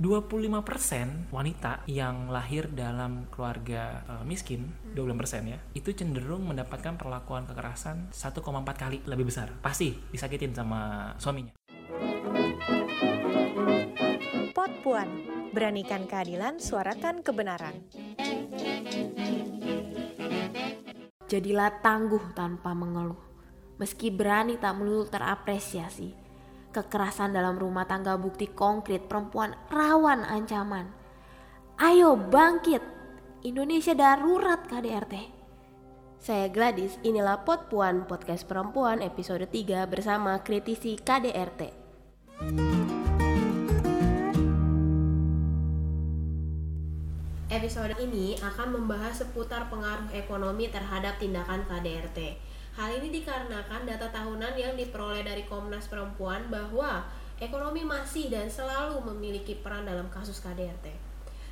25% wanita yang lahir dalam keluarga uh, miskin, 25% ya, itu cenderung mendapatkan perlakuan kekerasan 1,4 kali lebih besar. Pasti disakitin sama suaminya. Pot Puan, beranikan keadilan, suarakan kebenaran. Jadilah tangguh tanpa mengeluh, meski berani tak melulu terapresiasi. Kekerasan dalam rumah tangga bukti konkret perempuan rawan ancaman. Ayo bangkit, Indonesia darurat KDRT. Saya Gladys, inilah Pot Puan, podcast perempuan episode 3 bersama kritisi KDRT. Episode ini akan membahas seputar pengaruh ekonomi terhadap tindakan KDRT. Hal ini dikarenakan data tahunan yang diperoleh dari Komnas Perempuan bahwa ekonomi masih dan selalu memiliki peran dalam kasus KDRT.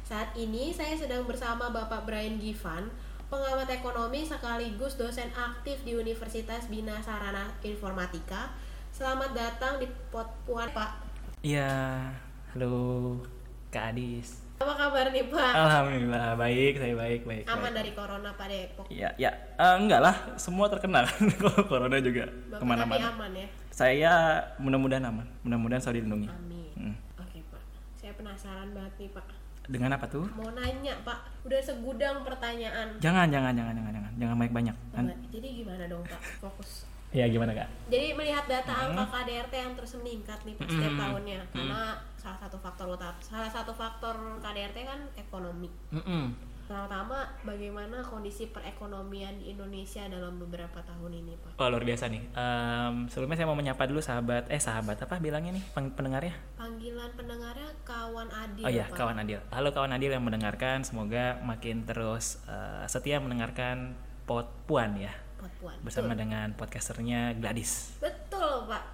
Saat ini saya sedang bersama Bapak Brian Givan, pengamat ekonomi sekaligus dosen aktif di Universitas Bina Sarana Informatika. Selamat datang di Pot Puan, Pak. Iya, halo Kak Adis. Apa kabar nih Pak? Alhamdulillah baik, saya baik baik. Aman baik. dari corona Pak Depok. Iya, ya, Eh, enggak lah, semua terkena kan kalau corona juga Bapak ke mana-mana. aman ya? Saya mudah-mudahan aman, mudah-mudahan selalu dilindungi. Amin. Hmm. Oke Pak, saya penasaran banget nih Pak. Dengan apa tuh? Mau nanya Pak, udah segudang pertanyaan. Jangan, jangan, jangan, jangan, jangan, jangan banyak banyak. Jadi gimana dong Pak? Fokus. Ya gimana kak? Jadi melihat data angka KDRT yang terus meningkat nih Pak setiap Hmm. tahunnya, karena salah satu faktor utama, salah satu faktor KDRT kan ekonomi. Mm-mm. Pertama, bagaimana kondisi perekonomian di Indonesia dalam beberapa tahun ini Pak? Oh luar biasa nih. Em, sebelumnya saya mau menyapa dulu sahabat, eh sahabat apa bilangnya nih peng- pendengarnya? Panggilan pendengarnya kawan Adil Oh iya, Pak. kawan Adil. Halo kawan Adil yang mendengarkan, semoga makin terus eh, setia mendengarkan Pot Puan ya, Puan. bersama dengan podcasternya Gladys. Betul Pak.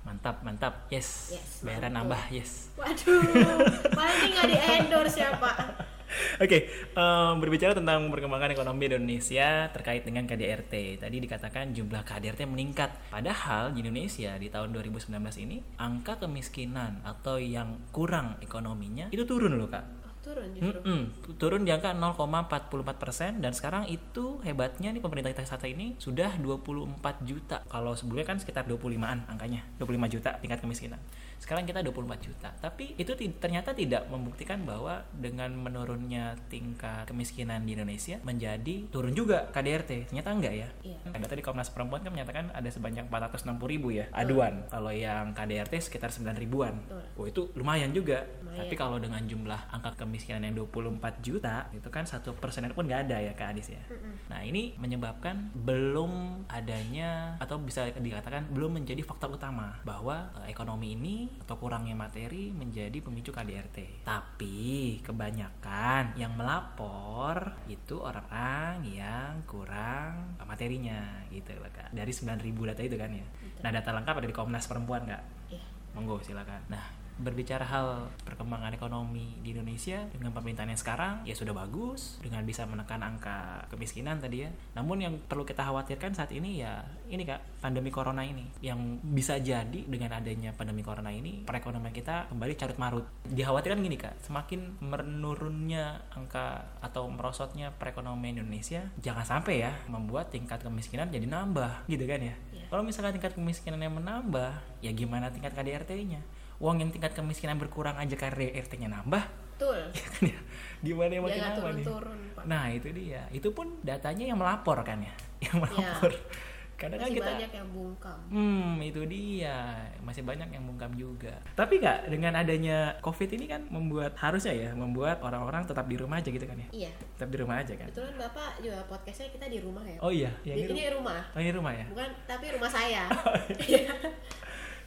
Mantap, mantap. Yes. Yes, Bayaran nambah, yes. Waduh, paling nggak di endorse ya Pak. Oke, em, berbicara tentang perkembangan ekonomi di Indonesia terkait dengan KDRT. Tadi dikatakan jumlah KDRT meningkat. Padahal di Indonesia di tahun 2019 ini angka kemiskinan atau yang kurang ekonominya itu turun loh kak. Turun justru. Mm-mm, turun di angka 0,44 persen dan sekarang itu hebatnya nih pemerintah kita saat ini sudah 24 juta. Kalau sebelumnya kan sekitar 25-an angkanya, 25 juta tingkat kemiskinan. Sekarang kita 24 juta. Tapi itu ternyata tidak membuktikan bahwa dengan menurunnya tingkat kemiskinan di Indonesia menjadi turun juga KDRT. Ternyata enggak ya. Iya. Data di Komnas Perempuan kan menyatakan ada sebanyak 460 ribu ya aduan. Kalau yang KDRT sekitar 9 ribuan. Betul. Oh itu lumayan juga. Lumayan. Tapi kalau dengan jumlah angka kemiskinan yang 24 juta itu kan satu persen pun nggak ada ya Kak Adis ya. Nah ini menyebabkan belum adanya atau bisa dikatakan belum menjadi faktor utama bahwa eh, ekonomi ini atau kurangnya materi menjadi pemicu KDRT. Tapi kebanyakan yang melapor itu orang-orang yang kurang materinya gitu loh Kak. Dari 9000 data itu kan ya. Nah data lengkap ada di Komnas Perempuan Kak. Iya. Monggo silakan. Nah, berbicara hal perkembangan ekonomi di Indonesia dengan pemerintahan yang sekarang ya sudah bagus dengan bisa menekan angka kemiskinan tadi ya. Namun yang perlu kita khawatirkan saat ini ya ini Kak, pandemi corona ini yang bisa jadi dengan adanya pandemi corona ini perekonomian kita kembali carut marut. Dikhawatirkan gini Kak, semakin menurunnya angka atau merosotnya perekonomian Indonesia jangan sampai ya membuat tingkat kemiskinan jadi nambah gitu kan ya. Iya. Kalau misalkan tingkat kemiskinan yang menambah, ya gimana tingkat KDRT-nya? Uang yang tingkat kemiskinan berkurang aja KDRT-nya nambah, Betul. ya kan ya? Gimana yang makin nambah nih? turun-turun Pak. Nah itu dia. Itu pun datanya yang melapor kan ya, yang melapor. Kadang kan Masih kita, banyak yang bungkam. hmm itu dia, masih banyak yang bungkam juga. Tapi nggak dengan adanya COVID ini kan membuat harusnya ya membuat orang-orang tetap di rumah aja gitu kan ya, Iya. tetap di rumah aja kan. Kebetulan Bapak juga podcastnya kita di rumah ya. Oh iya, yang Di- ini, ini rumah. oh, ini rumah ya. Bukan, tapi rumah saya.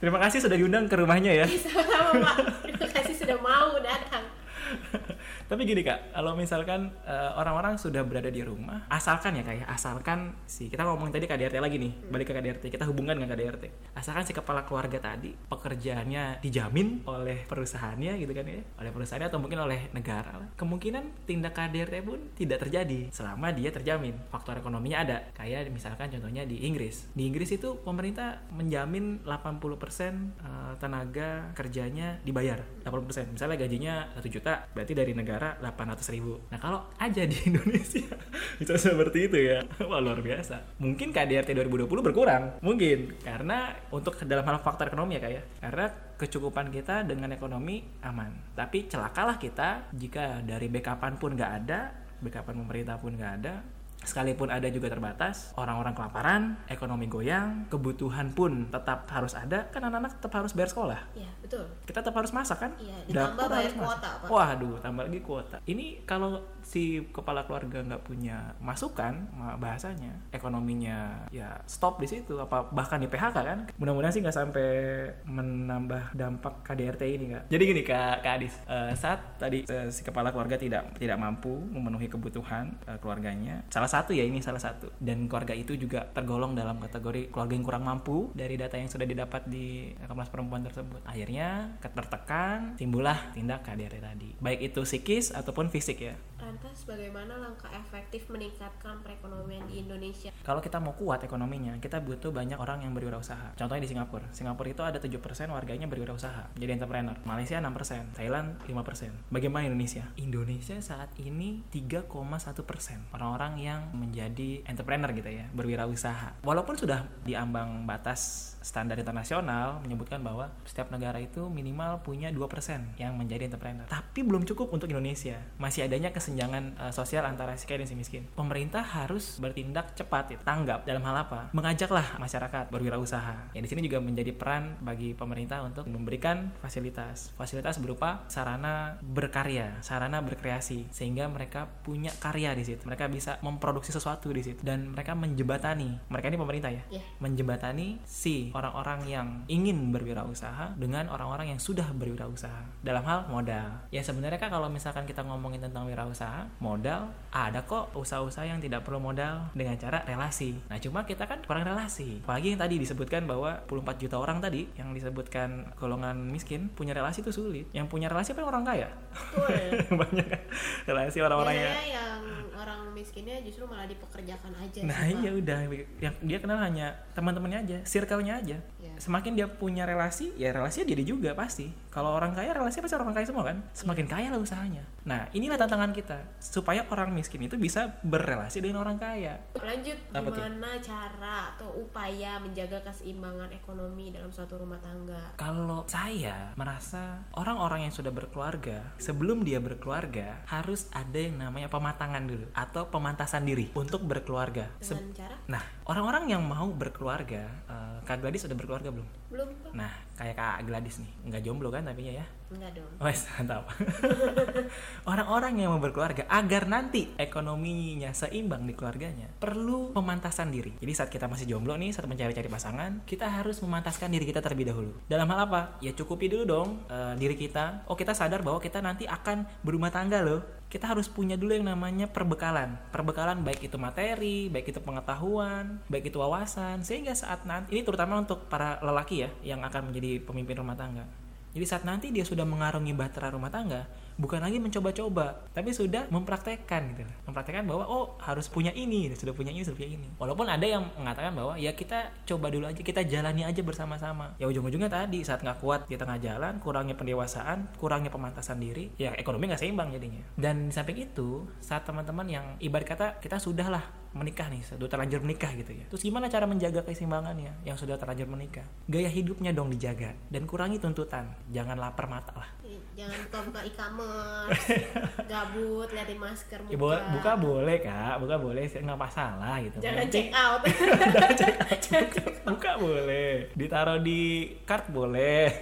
Terima kasih sudah diundang ke rumahnya ya. Sama-sama Pak. Terima kasih sudah mau datang. Tapi gini kak, kalau misalkan eh, orang-orang sudah berada di rumah, asalkan ya kayak asalkan si kita ngomongin tadi KDRT lagi nih, balik ke KDRT, kita hubungkan dengan KDRT. Asalkan si kepala keluarga tadi pekerjaannya dijamin oleh perusahaannya gitu kan ya, oleh perusahaannya atau mungkin oleh negara lah. Kemungkinan tindak KDRT pun tidak terjadi selama dia terjamin faktor ekonominya ada. Kayak misalkan contohnya di Inggris. Di Inggris itu pemerintah menjamin 80% eh, tenaga kerjanya dibayar 80% misalnya gajinya 1 juta berarti dari negara 800 ribu. Nah kalau aja di Indonesia bisa seperti itu ya. Wah luar biasa. Mungkin KDRT 2020 berkurang. Mungkin. Karena untuk dalam hal faktor ekonomi ya kayak karena kecukupan kita dengan ekonomi aman. Tapi celakalah kita jika dari backupan pun nggak ada backupan pemerintah pun nggak ada Sekalipun ada juga terbatas, orang-orang kelaparan, ekonomi goyang, kebutuhan pun tetap harus ada, kan anak-anak tetap harus bayar sekolah. Iya, betul. Kita tetap harus masak kan? Iya, ditambah Dapur bayar harus masak. kuota, Pak. Waduh, tambah lagi kuota. Ini kalau si kepala keluarga nggak punya masukan, ma- bahasanya ekonominya ya stop di situ, apa bahkan di PHK kan? Mudah-mudahan sih nggak sampai menambah dampak KDRT ini kak. Jadi gini kak, kak Adis, Eh, saat tadi eh, si kepala keluarga tidak tidak mampu memenuhi kebutuhan eh, keluarganya, salah satu ya ini salah satu, dan keluarga itu juga tergolong dalam kategori keluarga yang kurang mampu dari data yang sudah didapat di Komnas Perempuan tersebut. Akhirnya tertekan, timbullah tindak KDRT tadi, baik itu psikis ataupun fisik ya. Lantas bagaimana langkah efektif meningkatkan perekonomian di Indonesia? Kalau kita mau kuat ekonominya, kita butuh banyak orang yang berwirausaha. Contohnya di Singapura. Singapura itu ada 7% warganya berwirausaha, jadi entrepreneur. Malaysia 6%, Thailand 5%. Bagaimana Indonesia? Indonesia saat ini 3,1% orang-orang yang menjadi entrepreneur gitu ya, berwirausaha. Walaupun sudah diambang batas standar internasional menyebutkan bahwa setiap negara itu minimal punya 2% yang menjadi entrepreneur. Tapi belum cukup untuk Indonesia. Masih adanya kesenjangan eh, sosial antara si kaya dan si miskin. Pemerintah harus bertindak cepat, ya, tanggap dalam hal apa? Mengajaklah masyarakat berwirausaha. Ya di sini juga menjadi peran bagi pemerintah untuk memberikan fasilitas. Fasilitas berupa sarana berkarya, sarana berkreasi sehingga mereka punya karya di situ. Mereka bisa memproduksi sesuatu di situ dan mereka menjembatani. Mereka ini pemerintah ya Ya. menjembatani si orang-orang yang ingin berwirausaha dengan orang-orang yang sudah berwirausaha dalam hal modal. Ya sebenarnya kan kalau misalkan kita ngomongin tentang wirausaha, modal ada kok usaha-usaha yang tidak perlu modal dengan cara relasi. Nah, cuma kita kan kurang relasi. Apalagi yang tadi disebutkan bahwa 24 juta orang tadi yang disebutkan golongan miskin punya relasi itu sulit. Yang punya relasi kan orang kaya. Betul. Banyak kan relasi orang-orang yang orang miskinnya justru malah dipekerjakan aja Nah iya udah yang dia kenal hanya teman-temannya aja, circle-nya aja. Ya. Semakin dia punya relasi, ya relasinya dia juga pasti. Kalau orang kaya relasinya pasti orang kaya semua kan. Semakin kaya lah usahanya. Nah inilah tantangan kita supaya orang miskin itu bisa berrelasi dengan orang kaya. Lanjut, Apa tuh? gimana cara atau upaya menjaga keseimbangan ekonomi dalam suatu rumah tangga? Kalau saya merasa orang-orang yang sudah berkeluarga sebelum dia berkeluarga harus ada yang namanya pematangan dulu atau pemantasan diri untuk berkeluarga. Se- Dengan cara? Nah orang-orang yang mau berkeluarga, eh, Kak Gladys sudah berkeluarga belum? Belum. Nah, kayak Kak Gladys nih, nggak jomblo kan tapi ya? Enggak dong. Wes, mantap. Orang-orang yang mau berkeluarga agar nanti ekonominya seimbang di keluarganya perlu pemantasan diri. Jadi saat kita masih jomblo nih, saat mencari-cari pasangan, kita harus memantaskan diri kita terlebih dahulu. Dalam hal apa? Ya cukupi dulu dong eh, diri kita. Oh, kita sadar bahwa kita nanti akan berumah tangga loh. Kita harus punya dulu yang namanya perbekalan. Perbekalan baik itu materi, baik itu pengetahuan, baik itu wawasan, sehingga saat nanti ini terutama untuk para lelaki ya yang akan menjadi pemimpin rumah tangga. Jadi saat nanti dia sudah mengarungi bahtera rumah tangga, bukan lagi mencoba-coba, tapi sudah mempraktekkan gitu. Mempraktekkan bahwa oh harus punya ini, sudah punya ini, sudah punya ini. Walaupun ada yang mengatakan bahwa ya kita coba dulu aja, kita jalani aja bersama-sama. Ya ujung-ujungnya tadi saat nggak kuat di tengah jalan, kurangnya pendewasaan, kurangnya pemantasan diri, ya ekonomi nggak seimbang jadinya. Dan di samping itu, saat teman-teman yang ibarat kata kita sudah lah menikah nih, sudah terlanjur menikah gitu ya. Terus gimana cara menjaga keseimbangannya yang sudah terlanjur menikah? Gaya hidupnya dong dijaga dan kurangi tuntutan. Jangan lapar mata lah. Ih, Jangan buka-buka e-commerce, gabut, liatin masker Ya, buka. bo- buka boleh kak, buka boleh, nggak masalah gitu. Jangan Yang check penting- out. buka boleh, ditaruh di cart boleh,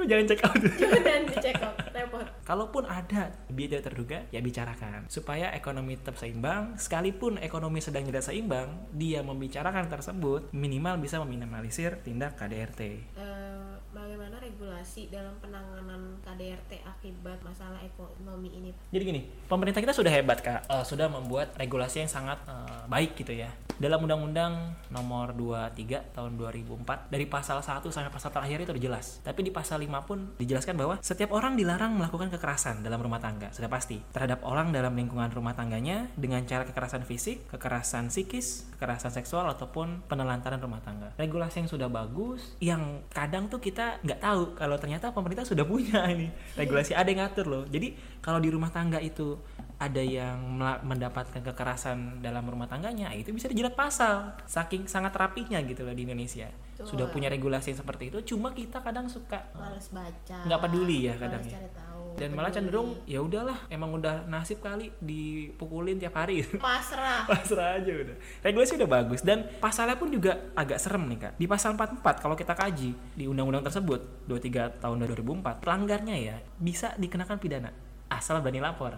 jangan check out. Jangan di check out, repot. Kalaupun ada biaya tidak terduga, ya bicarakan supaya ekonomi tetap seimbang. Sekalipun ekonomi sedang tidak seimbang, dia membicarakan tersebut minimal bisa meminimalisir tindak KDRT. Eh, bagaimana regulasi dalam penanganan KDRT akibat masalah ekonomi ini? Jadi gini, pemerintah kita sudah hebat kak, Eh, sudah membuat regulasi yang sangat eh, baik gitu ya. Dalam Undang-Undang Nomor 23 Tahun 2004 dari pasal 1 sampai pasal terakhir itu jelas. Tapi di pasal 5 pun dijelaskan bahwa setiap orang dilarang melakukan kekerasan dalam rumah tangga, sudah pasti terhadap orang dalam lingkungan rumah tangganya dengan cara kekerasan fisik, kekerasan psikis, kekerasan seksual ataupun penelantaran rumah tangga. Regulasi yang sudah bagus, yang kadang tuh kita nggak tahu kalau ternyata pemerintah sudah punya ini regulasi ada yang ngatur loh. Jadi kalau di rumah tangga itu ada yang mendapatkan kekerasan dalam rumah tangganya itu bisa dijerat pasal saking sangat rapinya gitu loh di Indonesia Betul. sudah punya regulasi yang seperti itu cuma kita kadang suka Males baca. nggak peduli ya kadang ya. tahu. Dan malah cenderung ya udahlah emang udah nasib kali dipukulin tiap hari. Pasrah. pasrah aja udah. Regulasi udah bagus dan pasalnya pun juga agak serem nih kak. Di pasal 44 kalau kita kaji di undang-undang tersebut 23 tahun 2004 pelanggarnya ya bisa dikenakan pidana asal berani lapor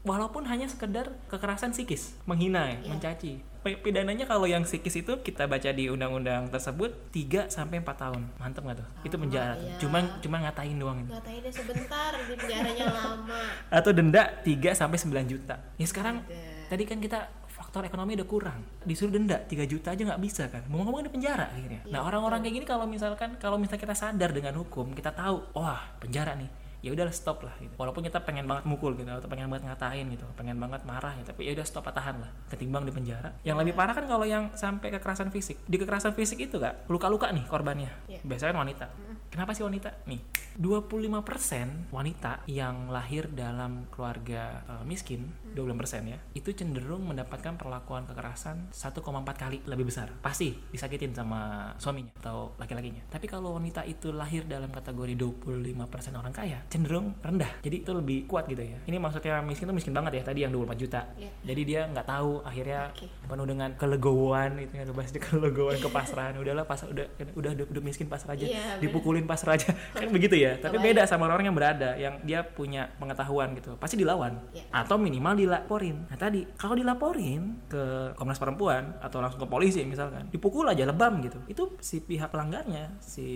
walaupun hanya sekedar kekerasan psikis menghina ya, Iya. mencaci pidananya kalau yang psikis itu kita baca di undang-undang tersebut 3 sampai 4 tahun mantep nggak tuh itu Lama, penjara iya. cuma cuma ngatain doang itu Ngatain deh sebentar di penjaranya lama. atau denda 3 sampai 9 juta. Ya sekarang Ada. tadi kan kita faktor ekonomi udah kurang. Disuruh denda 3 juta aja nggak bisa kan. Mau ngomong di penjara akhirnya. Iya, nah, orang-orang kayak gini kalau misalkan kalau misalnya kita sadar dengan hukum, kita tahu, wah, penjara nih. Ya udahlah stop lah gitu. Walaupun kita pengen banget mukul gitu atau pengen banget ngatain gitu, pengen banget marah ya, tapi ya udah stop tahan lah. Ketimbang di penjara. Yang lebih parah kan kalau yang sampai kekerasan fisik. Di kekerasan fisik itu kak luka-luka nih korbannya. Iya. Biasanya kan wanita. Kenapa sih wanita? Nih, 25% wanita yang lahir dalam keluarga eh, miskin, 25% ya, itu cenderung mendapatkan perlakuan kekerasan 1,4 kali lebih besar. Pasti disakitin sama suaminya atau laki-lakinya. Tapi kalau wanita itu lahir dalam kategori 25% orang kaya, cenderung rendah. Jadi itu lebih kuat gitu ya. Ini maksudnya miskin itu miskin banget ya, tadi yang 24 juta. Iya. Jadi dia nggak tahu akhirnya Oke. penuh dengan kelegoan itu yang bahas kelegoan kepasrahan udahlah pas udah udah udah, udah miskin pasrah aja Iya, bener. dipukulin pasrah aja kan begitu ya tapi beda sama orang yang berada yang dia punya pengetahuan gitu pasti dilawan Iya. atau minimal dilaporin nah tadi kalau dilaporin ke Komnas Perempuan atau langsung ke polisi misalkan dipukul aja lebam gitu itu si pihak pelanggarnya si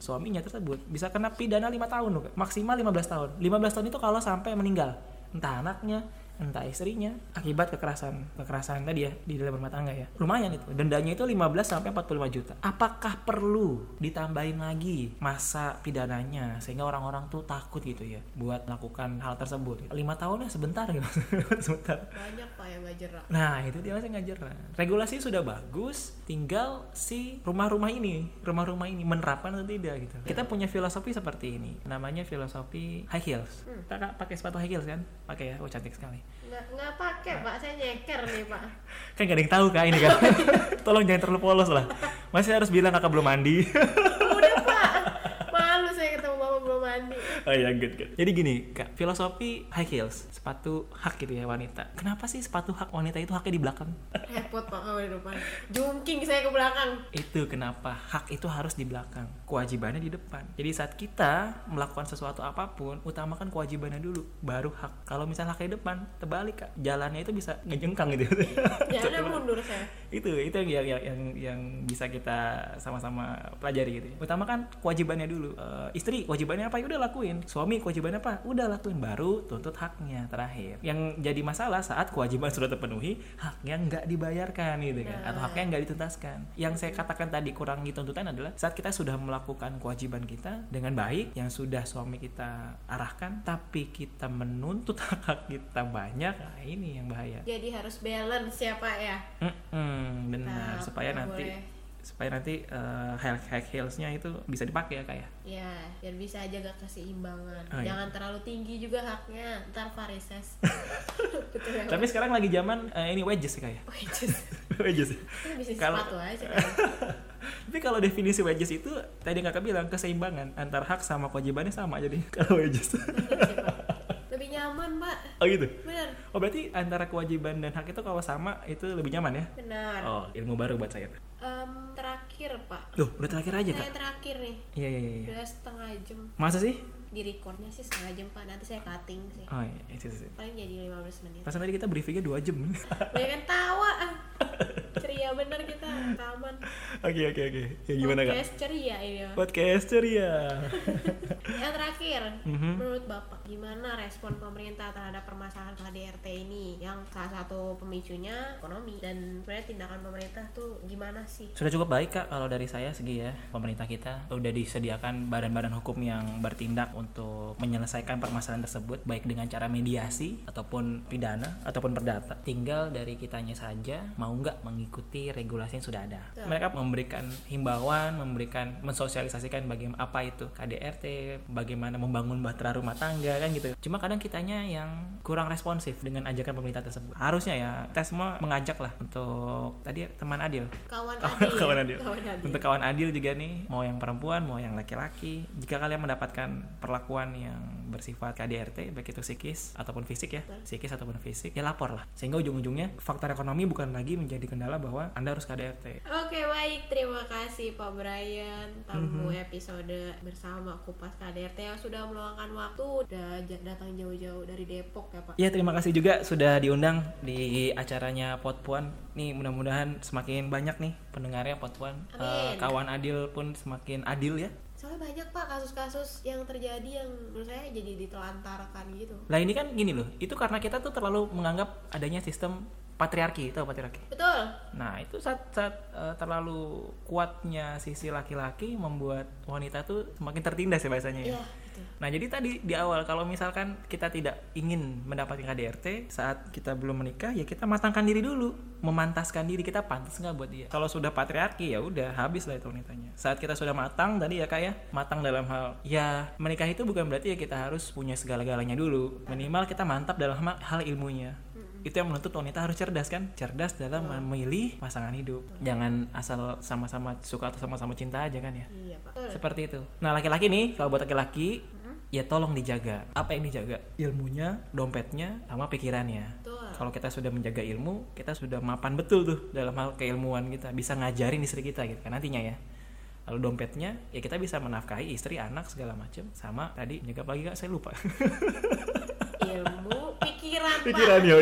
suaminya tersebut bisa kena pidana lima tahun loh Kak. Maksimal 15 tahun. 15 tahun itu kalau sampai meninggal. Entah anaknya entah istrinya akibat kekerasan kekerasan tadi ya di dalam rumah tangga ya. Lumayan itu dendanya itu 15 sampai 45 juta. Apakah perlu ditambahin lagi masa pidananya sehingga orang-orang tuh takut gitu ya buat melakukan hal tersebut? Lima tahunnya sebentar gitu. Sebentar. Banyak pak yang jerak. Nah itu dia masih ngajar Regulasi sudah bagus Tinggal si rumah-rumah ini Rumah-rumah ini menerapkan atau tidak gitu. Kita punya filosofi seperti ini Namanya filosofi high heels. Kakak pakai sepatu high heels kan? Pakai ya, oh cantik sekali Nggak nggak pakai pak, saya nyeker nih pak. Kan gak ada yang tahu kak ini kan Tolong jangan terlalu polos lah. Masih harus bilang kakak belum mandi. Udah pak, malu saya ketemu bapak belum mandi. Oh iya good good. Jadi gini kak, filosofi high heels, sepatu hak gitu ya wanita. Kenapa sih sepatu hak wanita itu haknya di belakang? Repot pak kalau di depan. Jungking saya ke belakang. Itu kenapa hak itu harus di belakang, kewajibannya di depan. Jadi saat kita melakukan sesuatu apa pun, utamakan kewajibannya dulu, baru hak. Kalau misalnya haknya di depan, terbalik kak, jalannya itu bisa ngejengkang gitu. Jangan mundur saya. itu itu yang yang yang yang bisa kita sama-sama pelajari gitu ya. Utamakan kewajibannya dulu. Eh, istri kewajibannya apa? Ya udah lakuin. Suami kewajibannya apa? Udah lakuin. Baru tuntut haknya terakhir. Yang jadi masalah saat kewajiban sudah terpenuhi, haknya nggak dibayarkan gitu kan, atau haknya nggak dituntaskan. Yang saya katakan tadi kurangi tuntutan adalah saat kita sudah melakukan kewajiban kita dengan baik, yang sudah suami kita arahkan, tapi kita menuntut hak kita banyak, nah ini yang bahaya. Jadi harus balance ya pak ya. Mm-mm, benar Nah, supaya nanti boleh. Supaya nanti eh, high high heelsnya itu bisa dipakai ya kayak Ya, biar bisa jaga keseimbangan. Oh, iya. Jangan terlalu tinggi juga haknya, ntar varises. Betul ya. tapi sekarang lagi zaman eh, ini wedges sih kayak Wedges. wedges bisnis Kalau- sepatu aja tapi kalau definisi wedges itu tadi kakak bilang keseimbangan antar hak sama kewajibannya sama jadi kalau wedges nyaman, Pak. oh gitu Bener. oh berarti antara kewajiban dan hak itu kalau sama itu lebih nyaman ya Benar. oh ilmu baru buat saya Em, terakhir, Pak. Loh, udah terakhir aja Saya kak terakhir nih. iya iya iya iya. Udah setengah jam. masa sih Di recordnya sih setengah jam, Pak. Nanti saya cutting sih. oh iya itu sih Paling jadi 15 menit. Perasaan tadi kita briefingnya dua jam Banyak kan tawa. ah. Ceria bener kita rekaman Oke oke oke. Ya gimana kak? podcast ceria ini Pak. Podcast ceria. yang terakhir Mhm. menurut bapak gimana respon pemerintah terhadap permasalahan KDRT ini yang salah satu pemicunya ekonomi dan sebenarnya tindakan pemerintah tuh gimana sih Sudah cukup baik kak kalau dari saya segi ya pemerintah kita udah disediakan badan-badan hukum yang bertindak untuk menyelesaikan permasalahan tersebut baik dengan cara mediasi ataupun pidana ataupun perdata. Tinggal dari kitanya saja mau nggak mengikuti regulasi yang sudah ada. Betul. Mereka memberikan himbauan, memberikan mensosialisasikan bagaimana apa itu KDRT, bagaimana membangun bahtera rumah tangga kan gitu. Cuma kadang kitanya yang kurang responsif dengan ajakan pemerintah tersebut. Harusnya ya kita semua mengajak lah untuk tadi teman adil kawan kawan, adil kawan adil. kawan adil Untuk kawan adil juga nih, mau yang perempuan, mau yang laki-laki. Jika kalian mendapatkan perlakuan yang bersifat KDRT, baik itu psikis ataupun fisik ya, psikis ataupun fisik, ya lapor lah. Sehingga ujung-ujungnya faktor ekonomi bukan lagi menjadi kendala bahwa Anda harus KDRT. Oke baik, terima kasih Pak Brian tamu Mhm. episode bersama Kupas KDRT yang sudah meluangkan waktu udah datang jauh-jauh dari Depok ya Pak. Ya terima kasih juga sudah diundang di acaranya Potpuan. Nih mudah-mudahan semakin banyak nih pendengarnya Potpuan. Eh, Amin. kawan adil pun semakin adil ya. Soalnya banyak Pak kasus-kasus yang terjadi yang menurut saya jadi ditelantarkan gitu. Lah ini kan gini loh, itu karena kita tuh terlalu menganggap adanya sistem patriarki, tahu patriarki? Betul. Nah itu saat saat eh, terlalu kuatnya sisi laki-laki membuat wanita tuh semakin tertindas ya bahasanya ya. Iya, betul. Nah jadi tadi di awal kalau misalkan kita tidak ingin mendapatkan KDRT saat kita belum menikah ya kita matangkan diri dulu, memantaskan diri kita pantas nggak buat dia. Kalau sudah patriarki ya udah habis lah itu wanitanya. Saat kita sudah matang tadi ya kak ya matang dalam hal ya menikah itu bukan berarti ya kita harus punya segala-galanya dulu. Minimal kita mantap dalam hal ilmunya. Itu yang menuntut wanita harus cerdas kan? Cerdas dalam memilih pasangan hidup. Jangan asal sama-sama suka atau sama-sama cinta aja kan ya. Iya Pak. Seperti itu. Nah, laki-laki nih, kalau buat laki-laki, ya tolong dijaga. Apa yang dijaga? Ilmunya, dompetnya, sama pikirannya. Betul. Kalau kita sudah menjaga ilmu, kita sudah mapan betul tuh dalam hal keilmuan kita. Bisa ngajarin istri kita gitu kan nantinya ya. Lalu dompetnya, ya kita bisa menafkahi istri, anak, segala macem. Sama tadi, jaga pagi kak, saya lupa. Ilmu pikiran. Pikiran ya.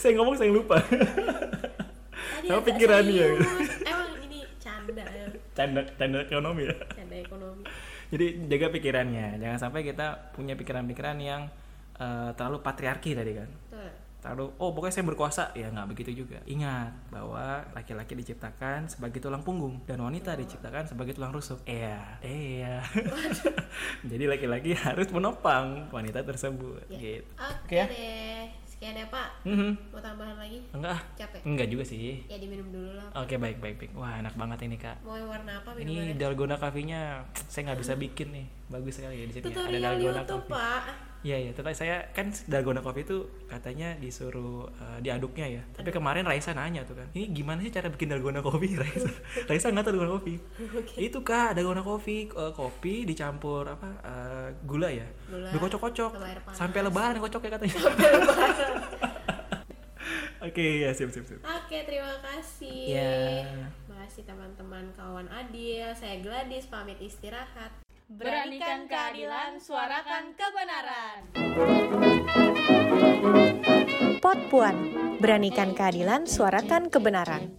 Saya ngomong, saya lupa. Tadi Sama agak pikirannya. serius. Emang ini canda ya. Canda, canda ekonomi ya. Canda ekonomi. Jadi jaga pikirannya, jangan sampai kita punya pikiran-pikiran yang eh, terlalu patriarki tadi kan. Terlalu, oh pokoknya saya berkuasa, ya nggak begitu juga. Ingat bahwa laki-laki diciptakan sebagai tulang punggung dan wanita diciptakan sebagai tulang rusuk. Iya, iya. Jadi laki-laki harus menopang wanita tersebut. Ya. Gitu. Oke ya. deh. Sekian ya Pak. Mhm. Mau tambahan lagi? Enggak. Capek. enggak juga sih. Ya diminum dulu lah. Oke baik baik baik. Wah enak banget ini kak. Mau warna apa Ini dalgona coffee-nya saya nggak bisa bikin nih. Bagus sekali ya di sini. Ada dalgona YouTube coffee. Pak. Iya iya, tetapi saya kan dalgona coffee itu katanya disuruh eh, diaduknya ya. Tapi kemarin Raisa nanya tuh kan, ini gimana sih cara bikin dalgona coffee Raisa? Raisa nggak tahu dalgona coffee. Itu kak dalgona coffee, eh, kopi dicampur apa eh, gula ya, Gula dikocok-kocok sampai lebaran kocok ya katanya. Oke ya siap siap siap. Oke, terima kasih. Ya. Makasih teman-teman kawan Adil. Saya Gladys pamit istirahat. Beranikan keadilan, suarakan kebenaran. Pot Puan, beranikan keadilan, suarakan kebenaran.